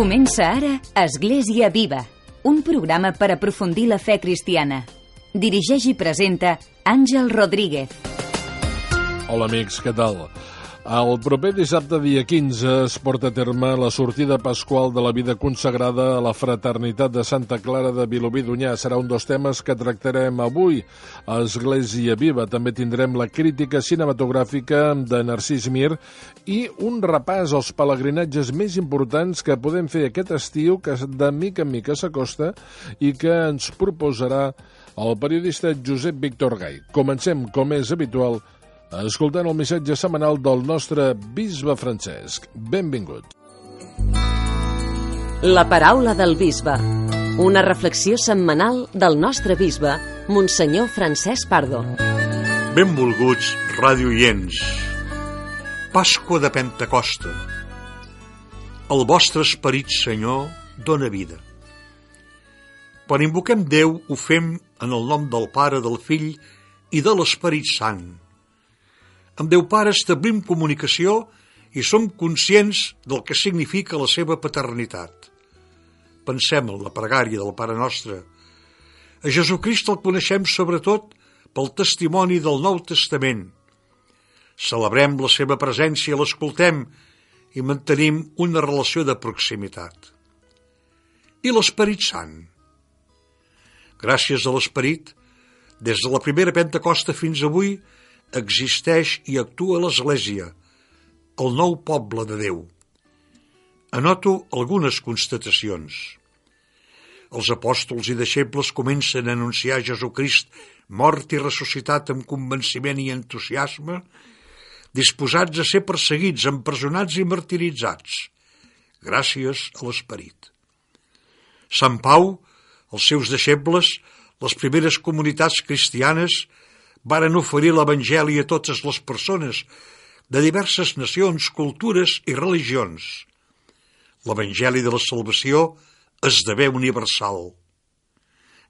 Comença ara Església Viva, un programa per aprofundir la fe cristiana. Dirigeix i presenta Àngel Rodríguez. Hola amics, què tal? El proper dissabte, dia 15, es porta a terme la sortida pasqual de la vida consagrada a la fraternitat de Santa Clara de Vilobí d'Unyà. Serà un dels temes que tractarem avui a Església Viva. També tindrem la crítica cinematogràfica de Narcís Mir i un repàs als pelegrinatges més importants que podem fer aquest estiu, que de mica en mica s'acosta i que ens proposarà el periodista Josep Víctor Gai. Comencem, com és habitual, escoltant el missatge setmanal del nostre bisbe Francesc. Benvingut. La paraula del bisbe. Una reflexió setmanal del nostre bisbe, Monsenyor Francesc Pardo. Benvolguts radioients. Pasqua de Pentecosta. El vostre esperit, Senyor, dóna vida. Quan invoquem Déu, ho fem en el nom del Pare, del Fill i de l'Esperit Sant. Amb Déu Pare establim comunicació i som conscients del que significa la seva paternitat. Pensem en la pregària del Pare Nostre. A Jesucrist el coneixem sobretot pel testimoni del Nou Testament. Celebrem la seva presència, l'escoltem i mantenim una relació de proximitat. I l'Esperit Sant? Gràcies a l'Esperit, des de la primera Pentecosta fins avui, existeix i actua l'Església, el nou poble de Déu. Anoto algunes constatacions. Els apòstols i deixebles comencen a anunciar Jesucrist mort i ressuscitat amb convenciment i entusiasme, disposats a ser perseguits, empresonats i martiritzats, gràcies a l'Esperit. Sant Pau, els seus deixebles, les primeres comunitats cristianes, varen oferir l'Evangeli a totes les persones de diverses nacions, cultures i religions. L'Evangeli de la Salvació esdevé universal.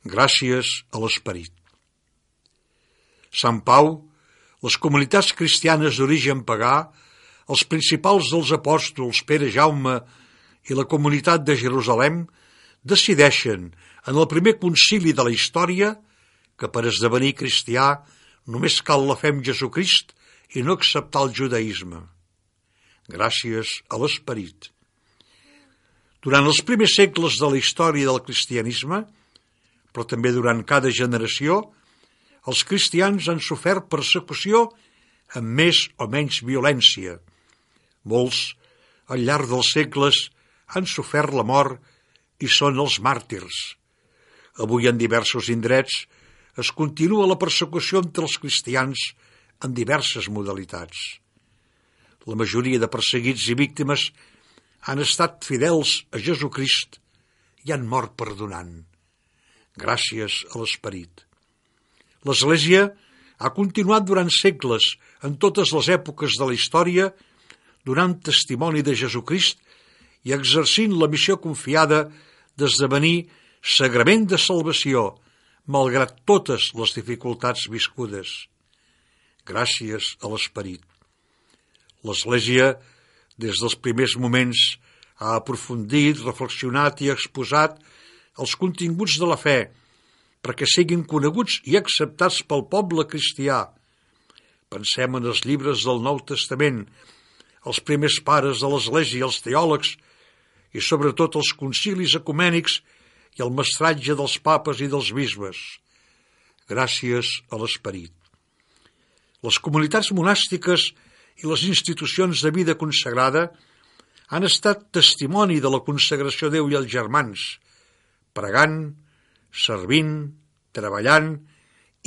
Gràcies a l'Esperit. Sant Pau, les comunitats cristianes d'origen pagà, els principals dels apòstols Pere Jaume i la comunitat de Jerusalem decideixen en el primer concili de la història que per esdevenir cristià només cal la fe en Jesucrist i no acceptar el judaïsme. Gràcies a l'esperit. Durant els primers segles de la història del cristianisme, però també durant cada generació, els cristians han sofert persecució amb més o menys violència. Molts, al llarg dels segles, han sofert la mort i són els màrtirs. Avui en diversos indrets es continua la persecució entre els cristians en diverses modalitats. La majoria de perseguits i víctimes han estat fidels a Jesucrist i han mort perdonant, gràcies a l'Esperit. L'Església ha continuat durant segles, en totes les èpoques de la història, donant testimoni de Jesucrist i exercint la missió confiada d'esdevenir sagrament de salvació, malgrat totes les dificultats viscudes. Gràcies a l'Esperit. L'Església, des dels primers moments, ha aprofundit, reflexionat i exposat els continguts de la fe perquè siguin coneguts i acceptats pel poble cristià. Pensem en els llibres del Nou Testament, els primers pares de l'Església, els teòlegs i sobretot els concilis ecumènics i el mestratge dels papes i dels bisbes. Gràcies a l'Esperit. Les comunitats monàstiques i les institucions de vida consagrada han estat testimoni de la consagració a Déu i als germans, pregant, servint, treballant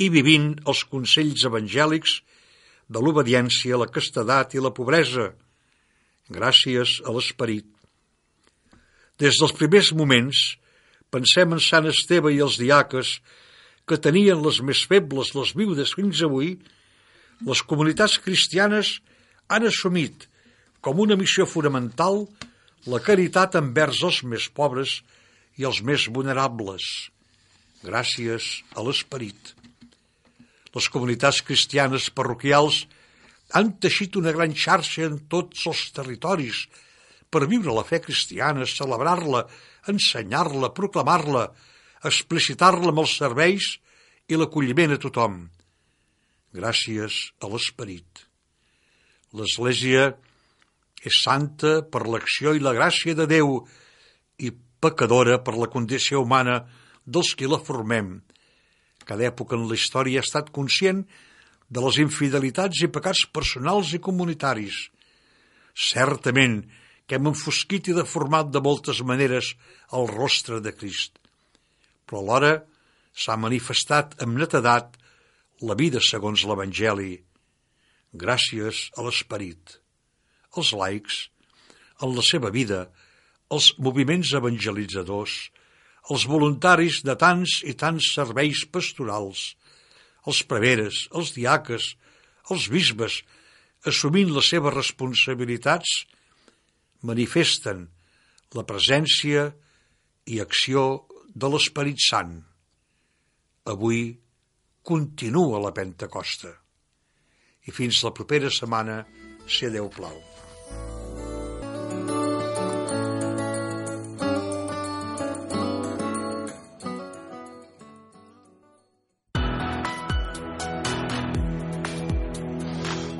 i vivint els consells evangèlics de l'obediència, la castedat i la pobresa, gràcies a l'Esperit. Des dels primers moments, pensem en Sant Esteve i els diaques, que tenien les més febles, les viudes fins avui, les comunitats cristianes han assumit com una missió fonamental la caritat envers els més pobres i els més vulnerables, gràcies a l'esperit. Les comunitats cristianes parroquials han teixit una gran xarxa en tots els territoris per viure la fe cristiana, celebrar-la, ensenyar-la, proclamar-la, explicitar-la amb els serveis i l'acolliment a tothom. Gràcies a l'Esperit. L'Església és santa per l'acció i la gràcia de Déu i pecadora per la condició humana dels qui la formem. Cada època en la història ha estat conscient de les infidelitats i pecats personals i comunitaris. Certament que hem enfosquit i deformat de moltes maneres el rostre de Crist, però alhora s'ha manifestat amb netedat la vida segons l'Evangeli, gràcies a l'Esperit. Els laics, en la seva vida, els moviments evangelitzadors, els voluntaris de tants i tants serveis pastorals, els preveres, els diaques, els bisbes, assumint les seves responsabilitats, manifesten la presència i acció de l'Esperit Sant. Avui continua la Pentecosta. I fins la propera setmana, si Déu plau.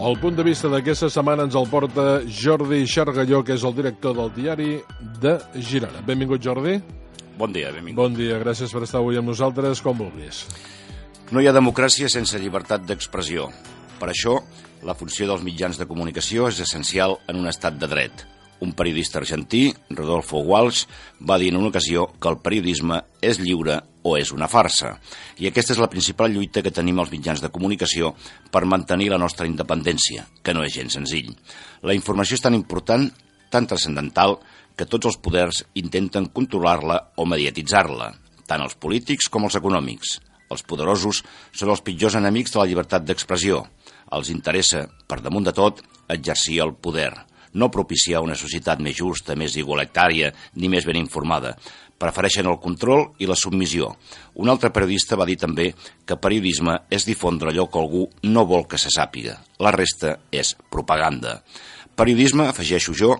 El punt de vista d'aquesta setmana ens el porta Jordi Xargalló, que és el director del diari de Girona. Benvingut, Jordi. Bon dia, benvingut. Bon dia, gràcies per estar avui amb nosaltres, com vulguis. No hi ha democràcia sense llibertat d'expressió. Per això, la funció dels mitjans de comunicació és essencial en un estat de dret. Un periodista argentí, Rodolfo Walsh, va dir en una ocasió que el periodisme és lliure o és una farsa. I aquesta és la principal lluita que tenim els mitjans de comunicació per mantenir la nostra independència, que no és gens senzill. La informació és tan important, tan transcendental, que tots els poders intenten controlar-la o mediatitzar-la, tant els polítics com els econòmics. Els poderosos són els pitjors enemics de la llibertat d'expressió. Els interessa, per damunt de tot, exercir el poder – no propiciar una societat més justa, més igualitària ni més ben informada. Prefereixen el control i la submissió. Un altre periodista va dir també que periodisme és difondre allò que algú no vol que se sàpiga. La resta és propaganda. Periodisme, afegeixo jo,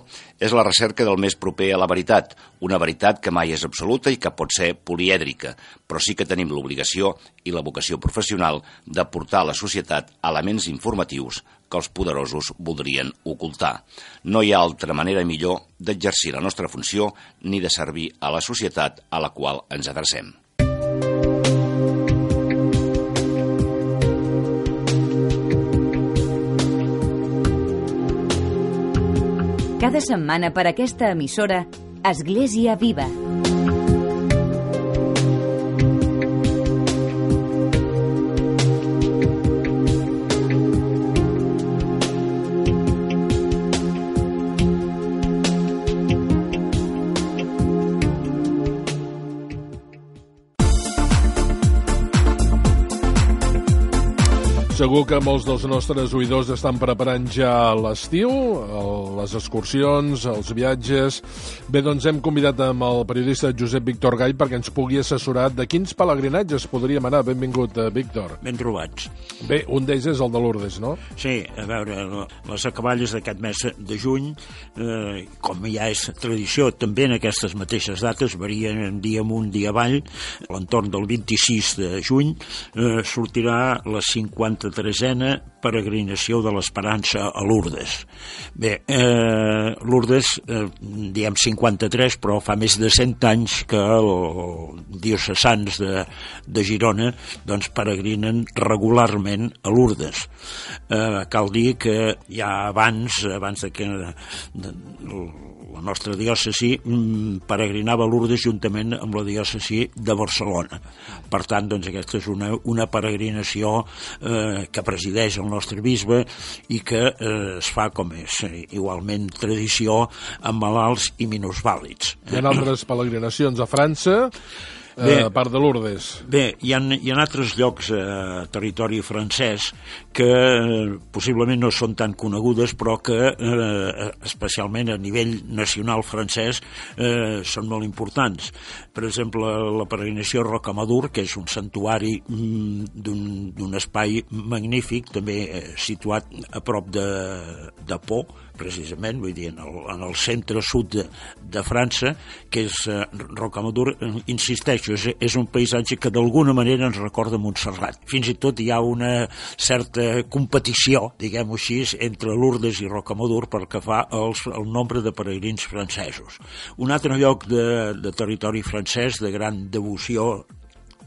és la recerca del més proper a la veritat, una veritat que mai és absoluta i que pot ser polièdrica, però sí que tenim l'obligació i la vocació professional de portar a la societat elements informatius que els poderosos voldrien ocultar. No hi ha altra manera millor d'exercir la nostra funció ni de servir a la societat a la qual ens adrecem. Cada setmana per aquesta emissora, Església Viva. Segur que molts dels nostres oïdors estan preparant ja l'estiu, les excursions, els viatges. Bé, doncs hem convidat amb el periodista Josep Víctor Gall perquè ens pugui assessorar de quins pelegrinatges podríem anar. Benvingut, eh, Víctor. Ben trobats. Bé, un d'ells és el de Lourdes, no? Sí, a veure, les acaballes d'aquest mes de juny, eh, com ja és tradició, també en aquestes mateixes dates, varien dia amunt, dia avall, a l'entorn del 26 de juny, eh, sortirà la 50 tresena peregrinació de l'Esperança a Lourdes. Bé, eh, Lourdes, eh, diem 53, però fa més de 100 anys que els diocesans de, de Girona doncs, peregrinen regularment a Lourdes. Eh, cal dir que ja abans, abans de que de, nostra diòcesi mm, peregrinava a Lourdes juntament amb la diòcesi de Barcelona. Per tant, doncs, aquesta és una, una peregrinació eh, que presideix el nostre bisbe i que eh, es fa com és eh, igualment tradició amb malalts i minusvàlids. Hi ha altres peregrinacions a França Bé, a part de Lourdes. Bé, hi ha, hi ha altres llocs a eh, territori francès que eh, possiblement no són tan conegudes, però que eh, especialment a nivell nacional francès eh, són molt importants. Per exemple, la peregrinació a Rocamadur, que és un santuari mm, d'una un espai magnífic, també eh, situat a prop de, de Po, precisament, vull dir, en el, en el centre-sud de, de França, que és eh, Rocamadour, eh, insisteixo, és, és un paisatge que d'alguna manera ens recorda Montserrat. Fins i tot hi ha una certa competició, diguem-ho així, entre Lourdes i Rocamadour pel que fa als, al nombre de peregrins francesos. Un altre lloc de, de territori francès de gran devoció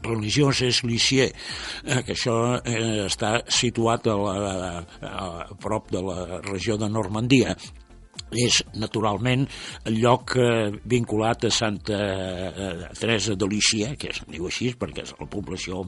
religiós és Lissier, eh, que això eh, està situat a, la, a, a prop de la regió de Normandia és naturalment el lloc eh, vinculat a Santa eh, Teresa de Lícia, que es diu així perquè és la població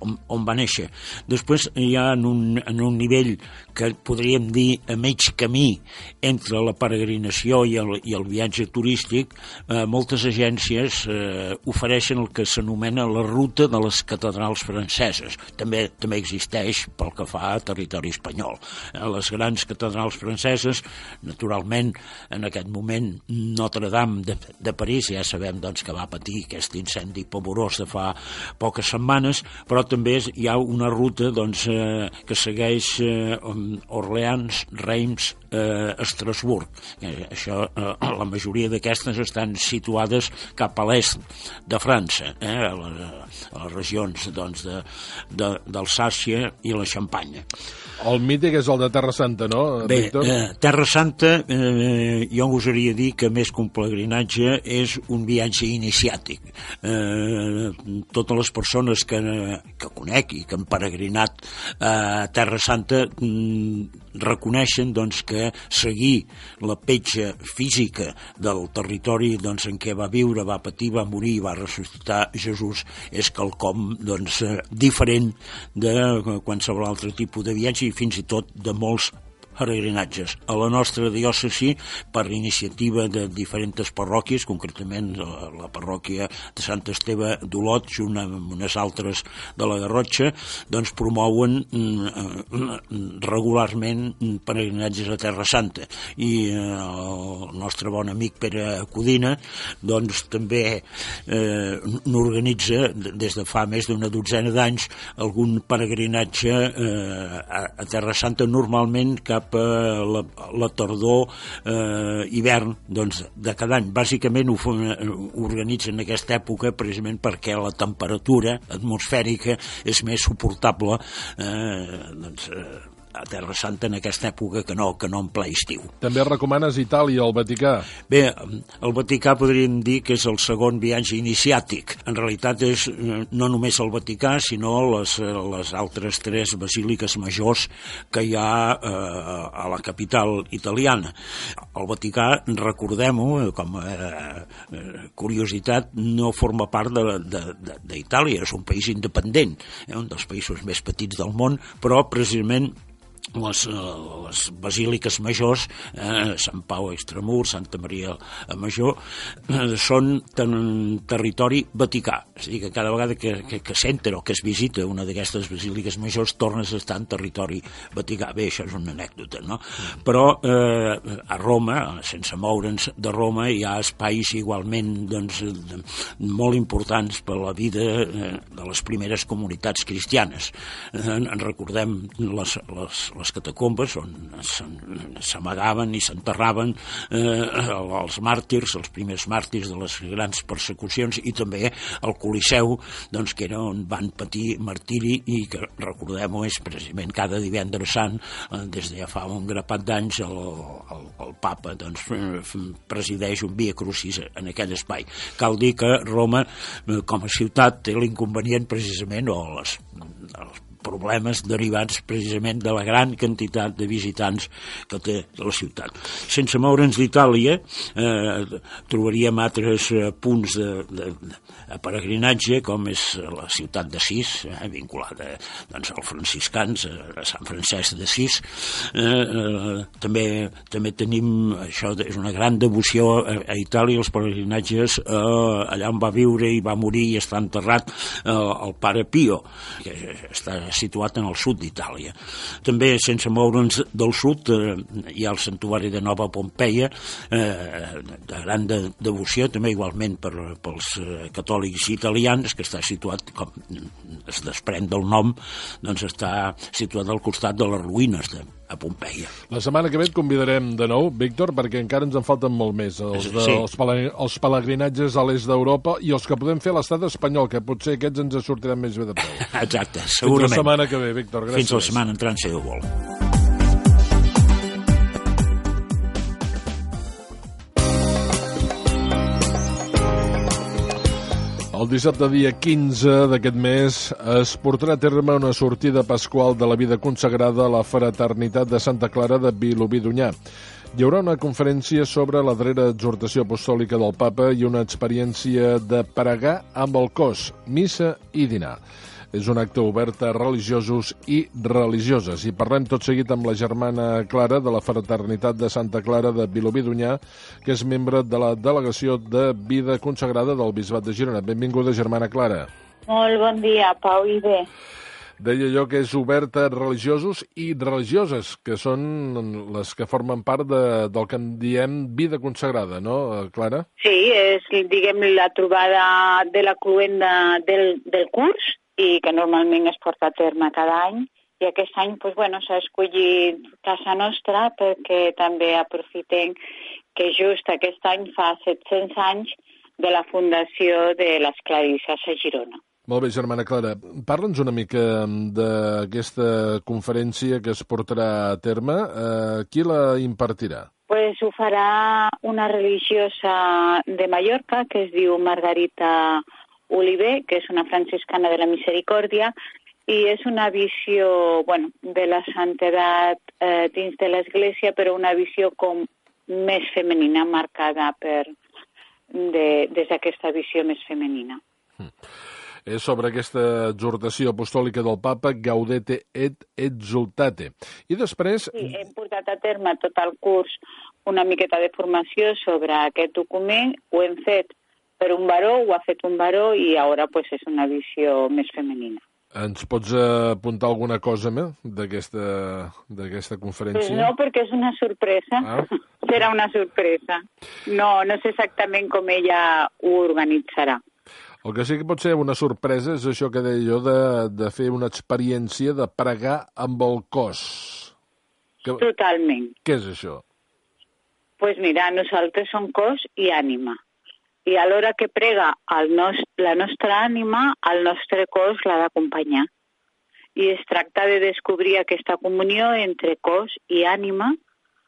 on, on va néixer. Després hi ha en un, en un nivell que podríem dir a mig camí entre la peregrinació i el, i el viatge turístic, eh, moltes agències eh, ofereixen el que s'anomena la ruta de les catedrals franceses. També també existeix pel que fa a territori espanyol. Eh, les grans catedrals franceses, naturalment, naturalment en aquest moment Notre Dame de, de París ja sabem doncs, que va patir aquest incendi pavorós de fa poques setmanes però també hi ha una ruta doncs, eh, que segueix eh, Orleans, Reims, eh, Estrasburg. Eh, això, eh, la majoria d'aquestes estan situades cap a l'est de França, eh, a, les, a les regions doncs, d'Alsàcia i la Xampanya. El mític és el de Terra Santa, no, Bé, Víctor? Eh, Terra Santa, eh, jo gosaria dir que més que un pelegrinatge és un viatge iniciàtic. Eh, totes les persones que, que conec i que han peregrinat a Terra Santa mm, reconeixen doncs, que seguir la petja física del territori doncs, en què va viure, va patir, va morir i va ressuscitar Jesús és quelcom doncs, eh, diferent de qualsevol altre tipus de viatge i fins i tot de molts peregrinatges. A la nostra diòcesi, per iniciativa de diferents parròquies, concretament la, parròquia de Sant Esteve d'Olot, junt amb unes altres de la Garrotxa, doncs promouen mm, regularment peregrinatges a Terra Santa. I eh, el nostre bon amic Pere Codina doncs també eh, n'organitza des de fa més d'una dotzena d'anys algun peregrinatge eh, a, a Terra Santa normalment cap cap a la, la tardor, eh, hivern, doncs, de cada any. Bàsicament ho, ho organitzen en aquesta època precisament perquè la temperatura atmosfèrica és més suportable eh, doncs, eh, a Terra Santa en aquesta època que no, que no en ple estiu. També recomanes Itàlia, el Vaticà? Bé, el Vaticà podríem dir que és el segon viatge iniciàtic. En realitat és no només el Vaticà, sinó les, les altres tres basíliques majors que hi ha eh, a la capital italiana. El Vaticà, recordem-ho, com a eh, curiositat, no forma part d'Itàlia, és un país independent, eh, un dels països més petits del món, però precisament les, eh, les basíliques majors, eh, Sant Pau Extramur, Santa Maria Major, eh, són en territori vaticà. És a dir, que cada vegada que, que, que s'entra o que es visita una d'aquestes basíliques majors tornes a estar en territori vaticà. Bé, això és una anècdota, no? Però eh, a Roma, sense moure'ns de Roma, hi ha espais igualment doncs, molt importants per la vida eh, de les primeres comunitats cristianes. Eh, en recordem les, les, les catacombes on s'amagaven i s'enterraven eh, els màrtirs, els primers màrtirs de les grans persecucions i també el Coliseu, doncs, que era on van patir martiri i que, recordem-ho, és precisament cada divendres sant, eh, des de ja fa un grapat d'anys, el, el, el papa doncs, presideix un via crucis en aquell espai. Cal dir que Roma, eh, com a ciutat, té l'inconvenient precisament, o les, els problemes derivats precisament de la gran quantitat de visitants que té la ciutat. Sense moure'ns d'Itàlia, eh, trobaríem altres eh, punts de, de, de peregrinatge, com és la ciutat de Sis, eh, vinculada doncs, als franciscans, a Sant Francesc de Sis. Eh, eh, també, també tenim, això és una gran devoció a, a Itàlia, els peregrinatges eh, allà on va viure i va morir i està enterrat eh, el pare Pio, que està situat en el sud d'Itàlia. També, sense moure'ns del sud, eh, hi ha el santuari de Nova Pompeia, eh, de gran de, devoció, també igualment per, pels eh, catòlics italians, que està situat, com es desprèn del nom, doncs està situat al costat de les ruïnes de, a Pompeia. La setmana que ve et convidarem de nou, Víctor, perquè encara ens en falten molt més. Els, de, sí. els, els pelegrinatges a l'est d'Europa i els que podem fer a l'estat espanyol, que potser aquests ens sortiran més bé de preu. Exacte, segurament. Fins la setmana que ve, Víctor. Gràcies. Fins la setmana entrant, si Déu vol. El dissabte dia 15 d'aquest mes es portarà a terme una sortida pasqual de la vida consagrada a la Fraternitat de Santa Clara de Vilobí d'Unyà. Hi haurà una conferència sobre la dreta exhortació apostòlica del papa i una experiència de pregar amb el cos, missa i dinar. És un acte obert a religiosos i religioses. I parlem tot seguit amb la germana Clara de la Fraternitat de Santa Clara de Vilobí d'Unyà, que és membre de la Delegació de Vida Consagrada del Bisbat de Girona. Benvinguda, germana Clara. Molt bon dia, Pau i bé. Deia jo que és obert a religiosos i religioses, que són les que formen part de, del que en diem vida consagrada, no, Clara? Sí, és, diguem, la trobada de la cluenda del, del curs, i que normalment es porta a terme cada any. I aquest any doncs, bueno, s'ha escollit Casa Nostra perquè també aprofitem que just aquest any fa 700 anys de la fundació de les Clarisses a Girona. Molt bé, germana Clara. Parla'ns una mica d'aquesta conferència que es portarà a terme. Eh, qui la impartirà? Pues ho farà una religiosa de Mallorca que es diu Margarita Oliver, que és una franciscana de la Misericòrdia, i és una visió bueno, de la santedat eh, dins de l'Església, però una visió com més femenina, marcada per, de, des d'aquesta visió més femenina. Mm. És sobre aquesta exhortació apostòlica del papa Gaudete et exultate. I després... Sí, hem portat a terme tot el curs una miqueta de formació sobre aquest document, ho hem fet per un baró, ho ha fet un baró i ara pues, és una visió més femenina. Ens pots apuntar alguna cosa més d'aquesta conferència? Pues no, perquè és una sorpresa. Ah. Serà una sorpresa. No, no sé exactament com ella ho organitzarà. El que sí que pot ser una sorpresa és això que deia jo de, de fer una experiència de pregar amb el cos. Que... Totalment. Què és això? Doncs pues mira, nosaltres som cos i ànima i a l'hora que prega el nos, la nostra ànima, el nostre cos l'ha d'acompanyar. I es tracta de descobrir aquesta comunió entre cos i ànima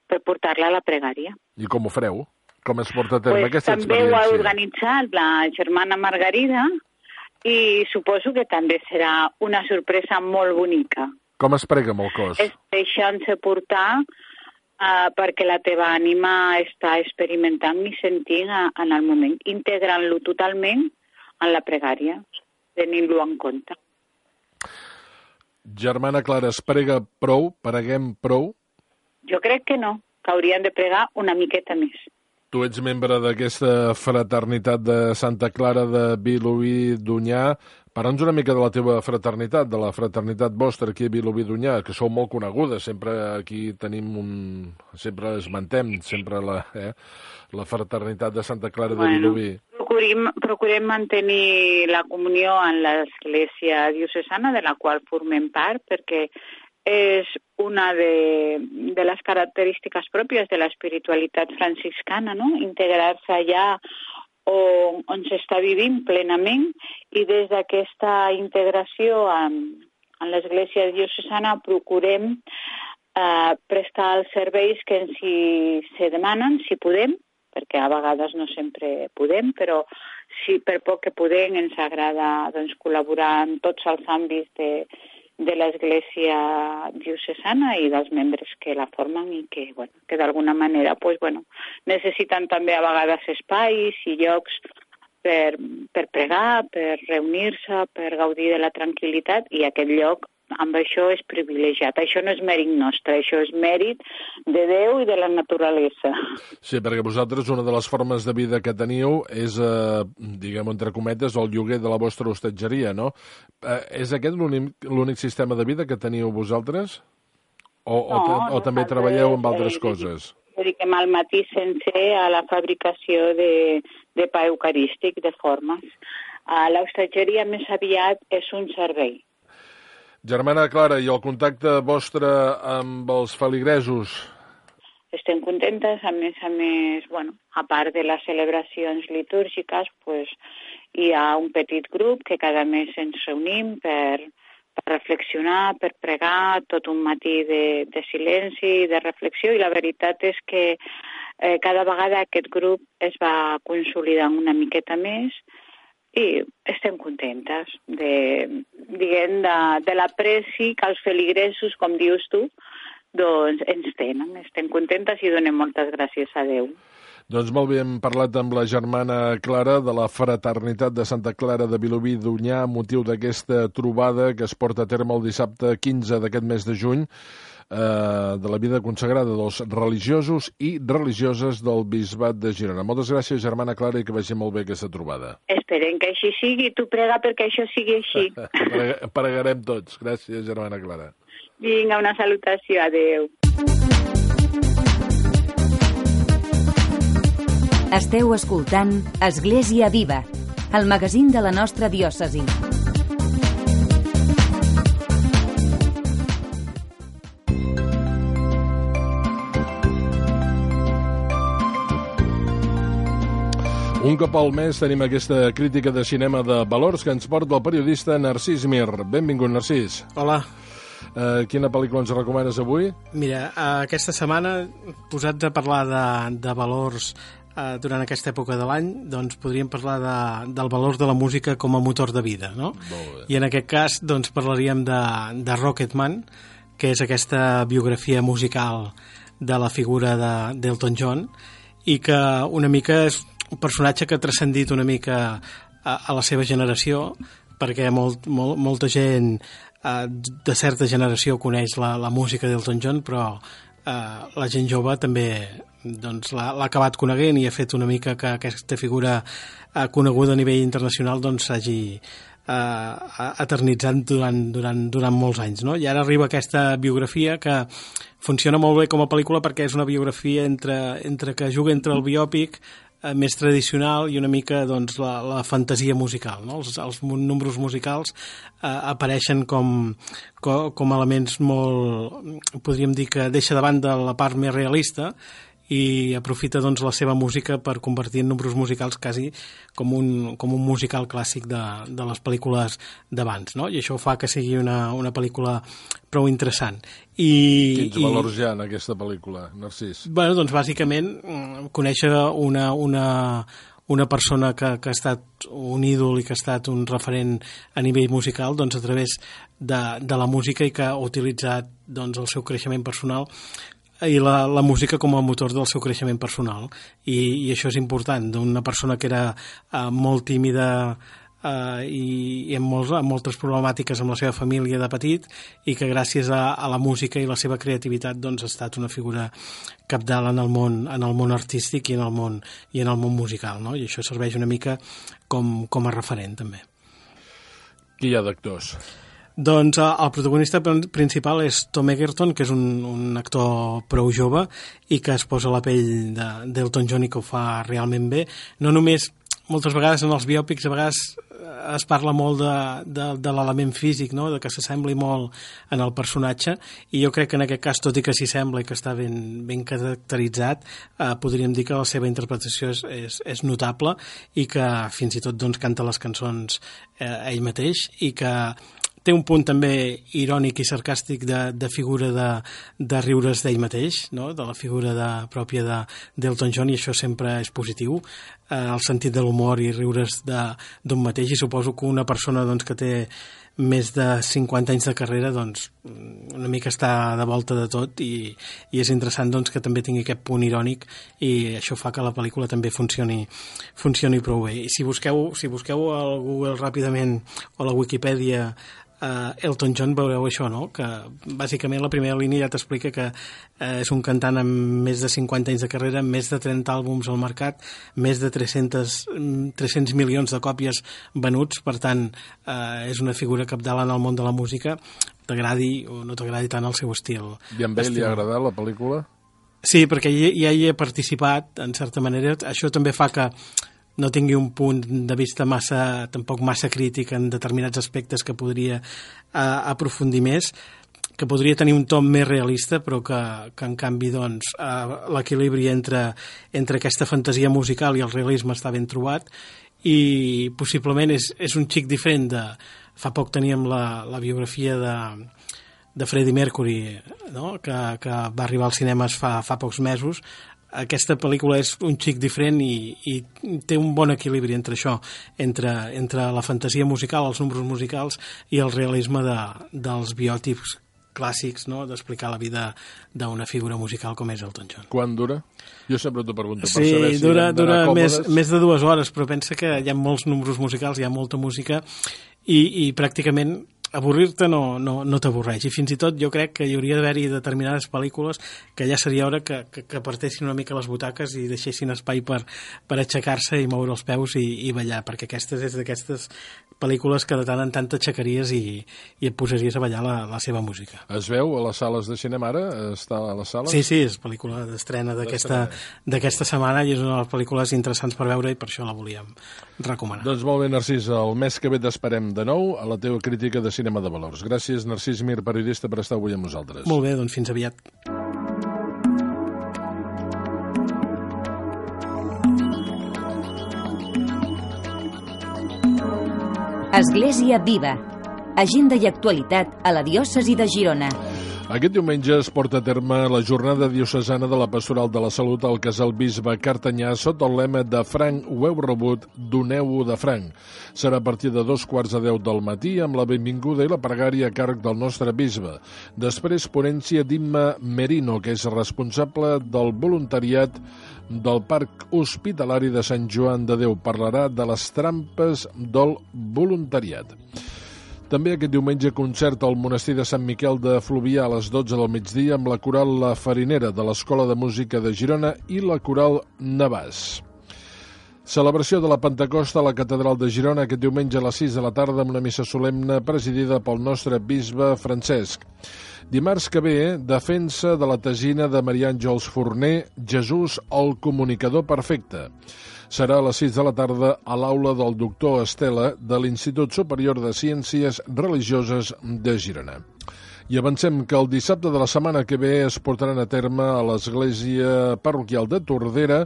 per portar-la a la pregària. I com ho fareu? Com es porta a terme pues aquesta també experiència? També ho ha organitzat la germana Margarida i suposo que també serà una sorpresa molt bonica. Com es prega amb el cos? És deixant-se portar uh, perquè la teva ànima està experimentant i sentint a, en el moment, integrant-lo totalment en la pregària, tenint-lo en compte. Germana Clara, es prega prou? Preguem prou? Jo crec que no, que haurien de pregar una miqueta més. Tu ets membre d'aquesta fraternitat de Santa Clara de Vilobí d'Unyà. Parla'ns una mica de la teva fraternitat, de la fraternitat vostra aquí a Vilobí d'Unyà, que sou molt conegudes, sempre aquí tenim un... sempre esmentem, sempre la, eh, la fraternitat de Santa Clara de bueno, Vilobí. Procurem, procurem mantenir la comunió en l'església diocesana, de la qual formem part, perquè és una de, de les característiques pròpies de l'espiritualitat franciscana, no? integrar-se allà on, on s'està vivint plenament i des d'aquesta integració en, en l'Església Diocesana procurem eh, prestar els serveis que ens hi se demanen, si podem, perquè a vegades no sempre podem, però si per poc que podem ens agrada doncs, col·laborar en tots els àmbits de, de l'Església diocesana i dels membres que la formen i que, bueno, que d'alguna manera pues, bueno, necessiten també a vegades espais i llocs per, per pregar, per reunir-se, per gaudir de la tranquil·litat i aquest lloc amb això és privilegiat. Això no és mèrit nostre, això és mèrit de Déu i de la naturalesa. Sí, perquè vosaltres una de les formes de vida que teniu és, eh, diguem entre cometes, el lloguer de la vostra hostatgeria, no? Eh, és aquest l'únic sistema de vida que teniu vosaltres? O, no, o, o també treballeu amb altres eh, coses? Dediquem al matí sencer a la fabricació de, de pa eucarístic, de formes. L'hostatgeria més aviat és un servei. Germana Clara, i el contacte vostre amb els feligresos? Estem contentes, a més a més, bueno, a part de les celebracions litúrgiques, pues, hi ha un petit grup que cada mes ens reunim per, per reflexionar, per pregar, tot un matí de, de silenci, de reflexió, i la veritat és que eh, cada vegada aquest grup es va consolidant una miqueta més, i estem contentes de, diguem, de, de l'apreci que els feligresos, com dius tu, doncs ens tenen. Estem contentes i donem moltes gràcies a Déu. Doncs molt bé, hem parlat amb la germana Clara de la Fraternitat de Santa Clara de Vilobí d'Unyà, motiu d'aquesta trobada que es porta a terme el dissabte 15 d'aquest mes de juny de la vida consagrada dels religiosos i religioses del Bisbat de Girona. Moltes gràcies, germana Clara, i que vagi molt bé aquesta trobada. Esperem que així sigui. Tu prega perquè això sigui així. Pregarem tots. Gràcies, germana Clara. Vinga, una salutació. Adéu. Esteu escoltant Església Viva, el magazín de la nostra diòcesi. Un cop al mes tenim aquesta crítica de cinema de valors que ens porta el periodista Narcís Mir. Benvingut, Narcís. Hola. Uh, quina pel·lícula ens recomanes avui? Mira, uh, aquesta setmana, posats a parlar de, de valors uh, durant aquesta època de l'any, doncs podríem parlar de, del valor de la música com a motor de vida, no? I en aquest cas, doncs, parlaríem de, de Rocketman, que és aquesta biografia musical de la figura d'Elton John, i que una mica és un personatge que ha transcendit una mica a, a la seva generació, perquè molt, molt, molta gent eh, de certa generació coneix la, la música d'Elton John, però eh, la gent jove també doncs, l'ha acabat coneguent i ha fet una mica que aquesta figura eh, coneguda a nivell internacional doncs, s'hagi eh, eternitzat durant, durant, durant molts anys. No? I ara arriba aquesta biografia que funciona molt bé com a pel·lícula perquè és una biografia entre, entre que juga entre el biòpic més tradicional i una mica doncs, la, la fantasia musical. No? Els, els números musicals eh, apareixen com, com, com elements molt, podríem dir que deixa de banda la part més realista i aprofita doncs, la seva música per convertir en números musicals quasi com un, com un musical clàssic de, de les pel·lícules d'abans, no? I això fa que sigui una, una pel·lícula prou interessant. I, Quins i, valors hi ha en aquesta pel·lícula, Narcís? Bueno, doncs bàsicament conèixer una, una, una persona que, que ha estat un ídol i que ha estat un referent a nivell musical doncs, a través de, de la música i que ha utilitzat doncs, el seu creixement personal i la, la música com a motor del seu creixement personal i, i això és important d'una persona que era uh, molt tímida uh, i, i amb, molts, amb moltes problemàtiques amb la seva família de petit i que gràcies a, a la música i la seva creativitat doncs, ha estat una figura capdalt en el món, en el món artístic i en el món, i en el món musical no? i això serveix una mica com, com a referent també Qui hi ha d'actors? Doncs eh, el protagonista principal és Tom Egerton, que és un, un actor prou jove i que es posa la pell d'Elton John i que ho fa realment bé. No només, moltes vegades en els biòpics, a vegades eh, es parla molt de, de, de l'element físic, no? de que s'assembli molt en el personatge, i jo crec que en aquest cas, tot i que s'hi sembla i que està ben, ben caracteritzat, eh, podríem dir que la seva interpretació és, és, és notable i que fins i tot doncs, canta les cançons eh, ell mateix i que té un punt també irònic i sarcàstic de, de figura de, de riures d'ell mateix, no? de la figura de, pròpia d'Elton John, i això sempre és positiu, eh, el sentit de l'humor i riures d'un mateix, i suposo que una persona doncs, que té més de 50 anys de carrera, doncs una mica està de volta de tot i, i és interessant doncs, que també tingui aquest punt irònic i això fa que la pel·lícula també funcioni, funcioni prou bé. I si busqueu, si busqueu al Google ràpidament o a la Wikipedia uh, Elton John veureu això, no? que bàsicament la primera línia ja t'explica que uh, és un cantant amb més de 50 anys de carrera, més de 30 àlbums al mercat, més de 300, 300 mm, milions de còpies venuts, per tant uh, és una figura capdalt en el món de la música, t'agradi o no t'agradi tant el seu estil. I a ell li ha agradat la pel·lícula? Sí, perquè ja hi he participat, en certa manera. Això també fa que no tingui un punt de vista massa, tampoc massa crític en determinats aspectes que podria eh, aprofundir més, que podria tenir un tom més realista, però que, que en canvi doncs, eh, l'equilibri entre, entre aquesta fantasia musical i el realisme està ben trobat i possiblement és, és un xic diferent de... Fa poc teníem la, la biografia de, de Freddie Mercury, no? que, que va arribar als cinemes fa, fa pocs mesos, aquesta pel·lícula és un xic diferent i, i té un bon equilibri entre això, entre, entre la fantasia musical, els números musicals i el realisme de, dels biòtips clàssics no? d'explicar la vida d'una figura musical com és Elton John. Quan dura? Jo sempre t'ho pregunto per sí, saber si dura, dura més, més de dues hores, però pensa que hi ha molts números musicals, hi ha molta música i, i pràcticament avorrir-te no, no, no t'avorreix i fins i tot jo crec que hi hauria d'haver-hi determinades pel·lícules que ja seria hora que, que, que partessin una mica les butaques i deixessin espai per, per aixecar-se i moure els peus i, i ballar, perquè aquestes és d'aquestes pel·lícules que de tant en tant t'aixecaries i, i et posaries a ballar la, la seva música. Es veu a les sales de cinema ara? Està a les sales? Sí, sí, és pel·lícula d'estrena d'aquesta setmana i és una de les pel·lícules interessants per veure i per això la volíem recomanar. Doncs molt bé, Narcís, el mes que ve t'esperem de nou a la teva crítica de cinema de valors. Gràcies, Narcís Mir, periodista, per estar avui amb nosaltres. Molt bé, doncs fins aviat. Església Viva. Agenda i actualitat a la diòcesi de Girona. Aquest diumenge es porta a terme la jornada diocesana de la Pastoral de la Salut al Casal Bisbe Cartanyà sota el lema de Franc ho heu rebut, doneu-ho de Franc. Serà a partir de dos quarts de deu del matí amb la benvinguda i la pregària a càrrec del nostre bisbe. Després, ponència d'Imma Merino, que és responsable del voluntariat del Parc Hospitalari de Sant Joan de Déu. Parlarà de les trampes del voluntariat. També aquest diumenge concert al monestir de Sant Miquel de Fluvià a les 12 del migdia amb la coral La Farinera de l'Escola de Música de Girona i la coral Navàs. Celebració de la Pentecosta a la Catedral de Girona aquest diumenge a les 6 de la tarda amb una missa solemne presidida pel nostre bisbe Francesc. Dimarts que ve, defensa de la tesina de Maria Àngels Forner, Jesús, el comunicador perfecte. Serà a les 6 de la tarda a l'aula del doctor Estela de l'Institut Superior de Ciències Religioses de Girona. I avancem que el dissabte de la setmana que ve es portaran a terme a l'Església Parroquial de Tordera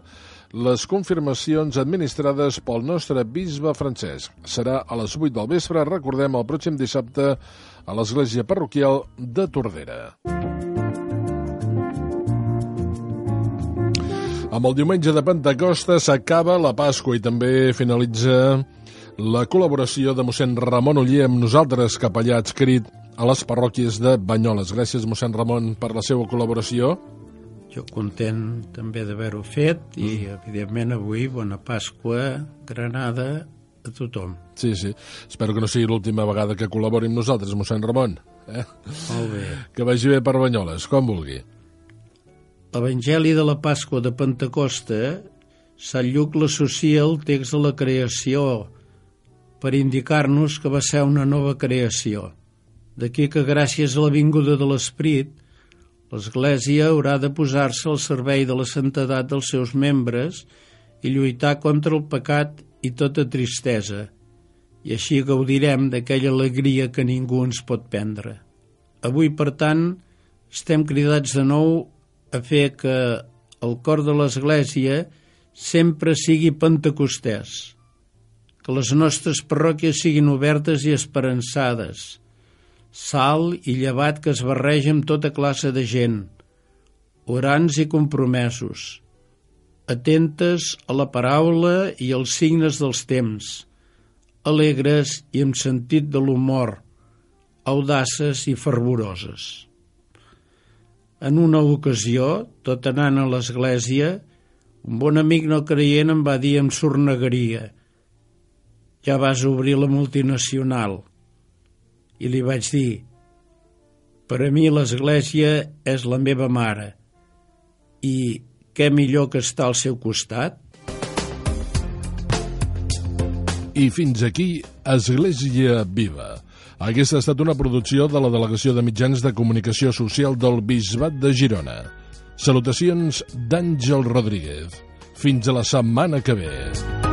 les confirmacions administrades pel nostre bisbe Francesc. Serà a les 8 del vespre, recordem, el pròxim dissabte a l'església parroquial de Tordera. Amb el diumenge de Pentecosta s'acaba la Pasqua i també finalitza la col·laboració de mossèn Ramon Uller amb nosaltres, capellà adscrit a les parròquies de Banyoles. Gràcies, mossèn Ramon, per la seva col·laboració. Jo content també d'haver-ho fet i, mm. evidentment, avui, bona Pasqua, Granada, a tothom. Sí, sí. Espero que no sigui l'última vegada que col·labori amb nosaltres, mossèn Ramon. Eh? Molt bé. Que vagi bé per Banyoles, com vulgui. L'Evangeli de la Pasqua de Pentecosta, Sant Lluc l'associa al text de la creació per indicar-nos que va ser una nova creació. D'aquí que gràcies a la vinguda de l'Esprit, l'Església haurà de posar-se al servei de la santedat dels seus membres i lluitar contra el pecat i tota tristesa, i així gaudirem d'aquella alegria que ningú ens pot prendre. Avui, per tant, estem cridats de nou a fer que el cor de l'Església sempre sigui pentecostès, que les nostres parròquies siguin obertes i esperançades, sal i llevat que es barreja amb tota classe de gent, orants i compromesos, atentes a la paraula i als signes dels temps, alegres i amb sentit de l'humor, audaces i fervoroses. En una ocasió, tot anant a l'església, un bon amic no creient em va dir amb sornegueria «Ja vas obrir la multinacional». I li vaig dir «Per a mi l'església és la meva mare i què millor que estar al seu costat?» I fins aquí, Església Viva. Aquesta ha estat una producció de la Delegació de Mitjans de Comunicació Social del Bisbat de Girona. Salutacions d'Àngel Rodríguez. Fins a la setmana que ve.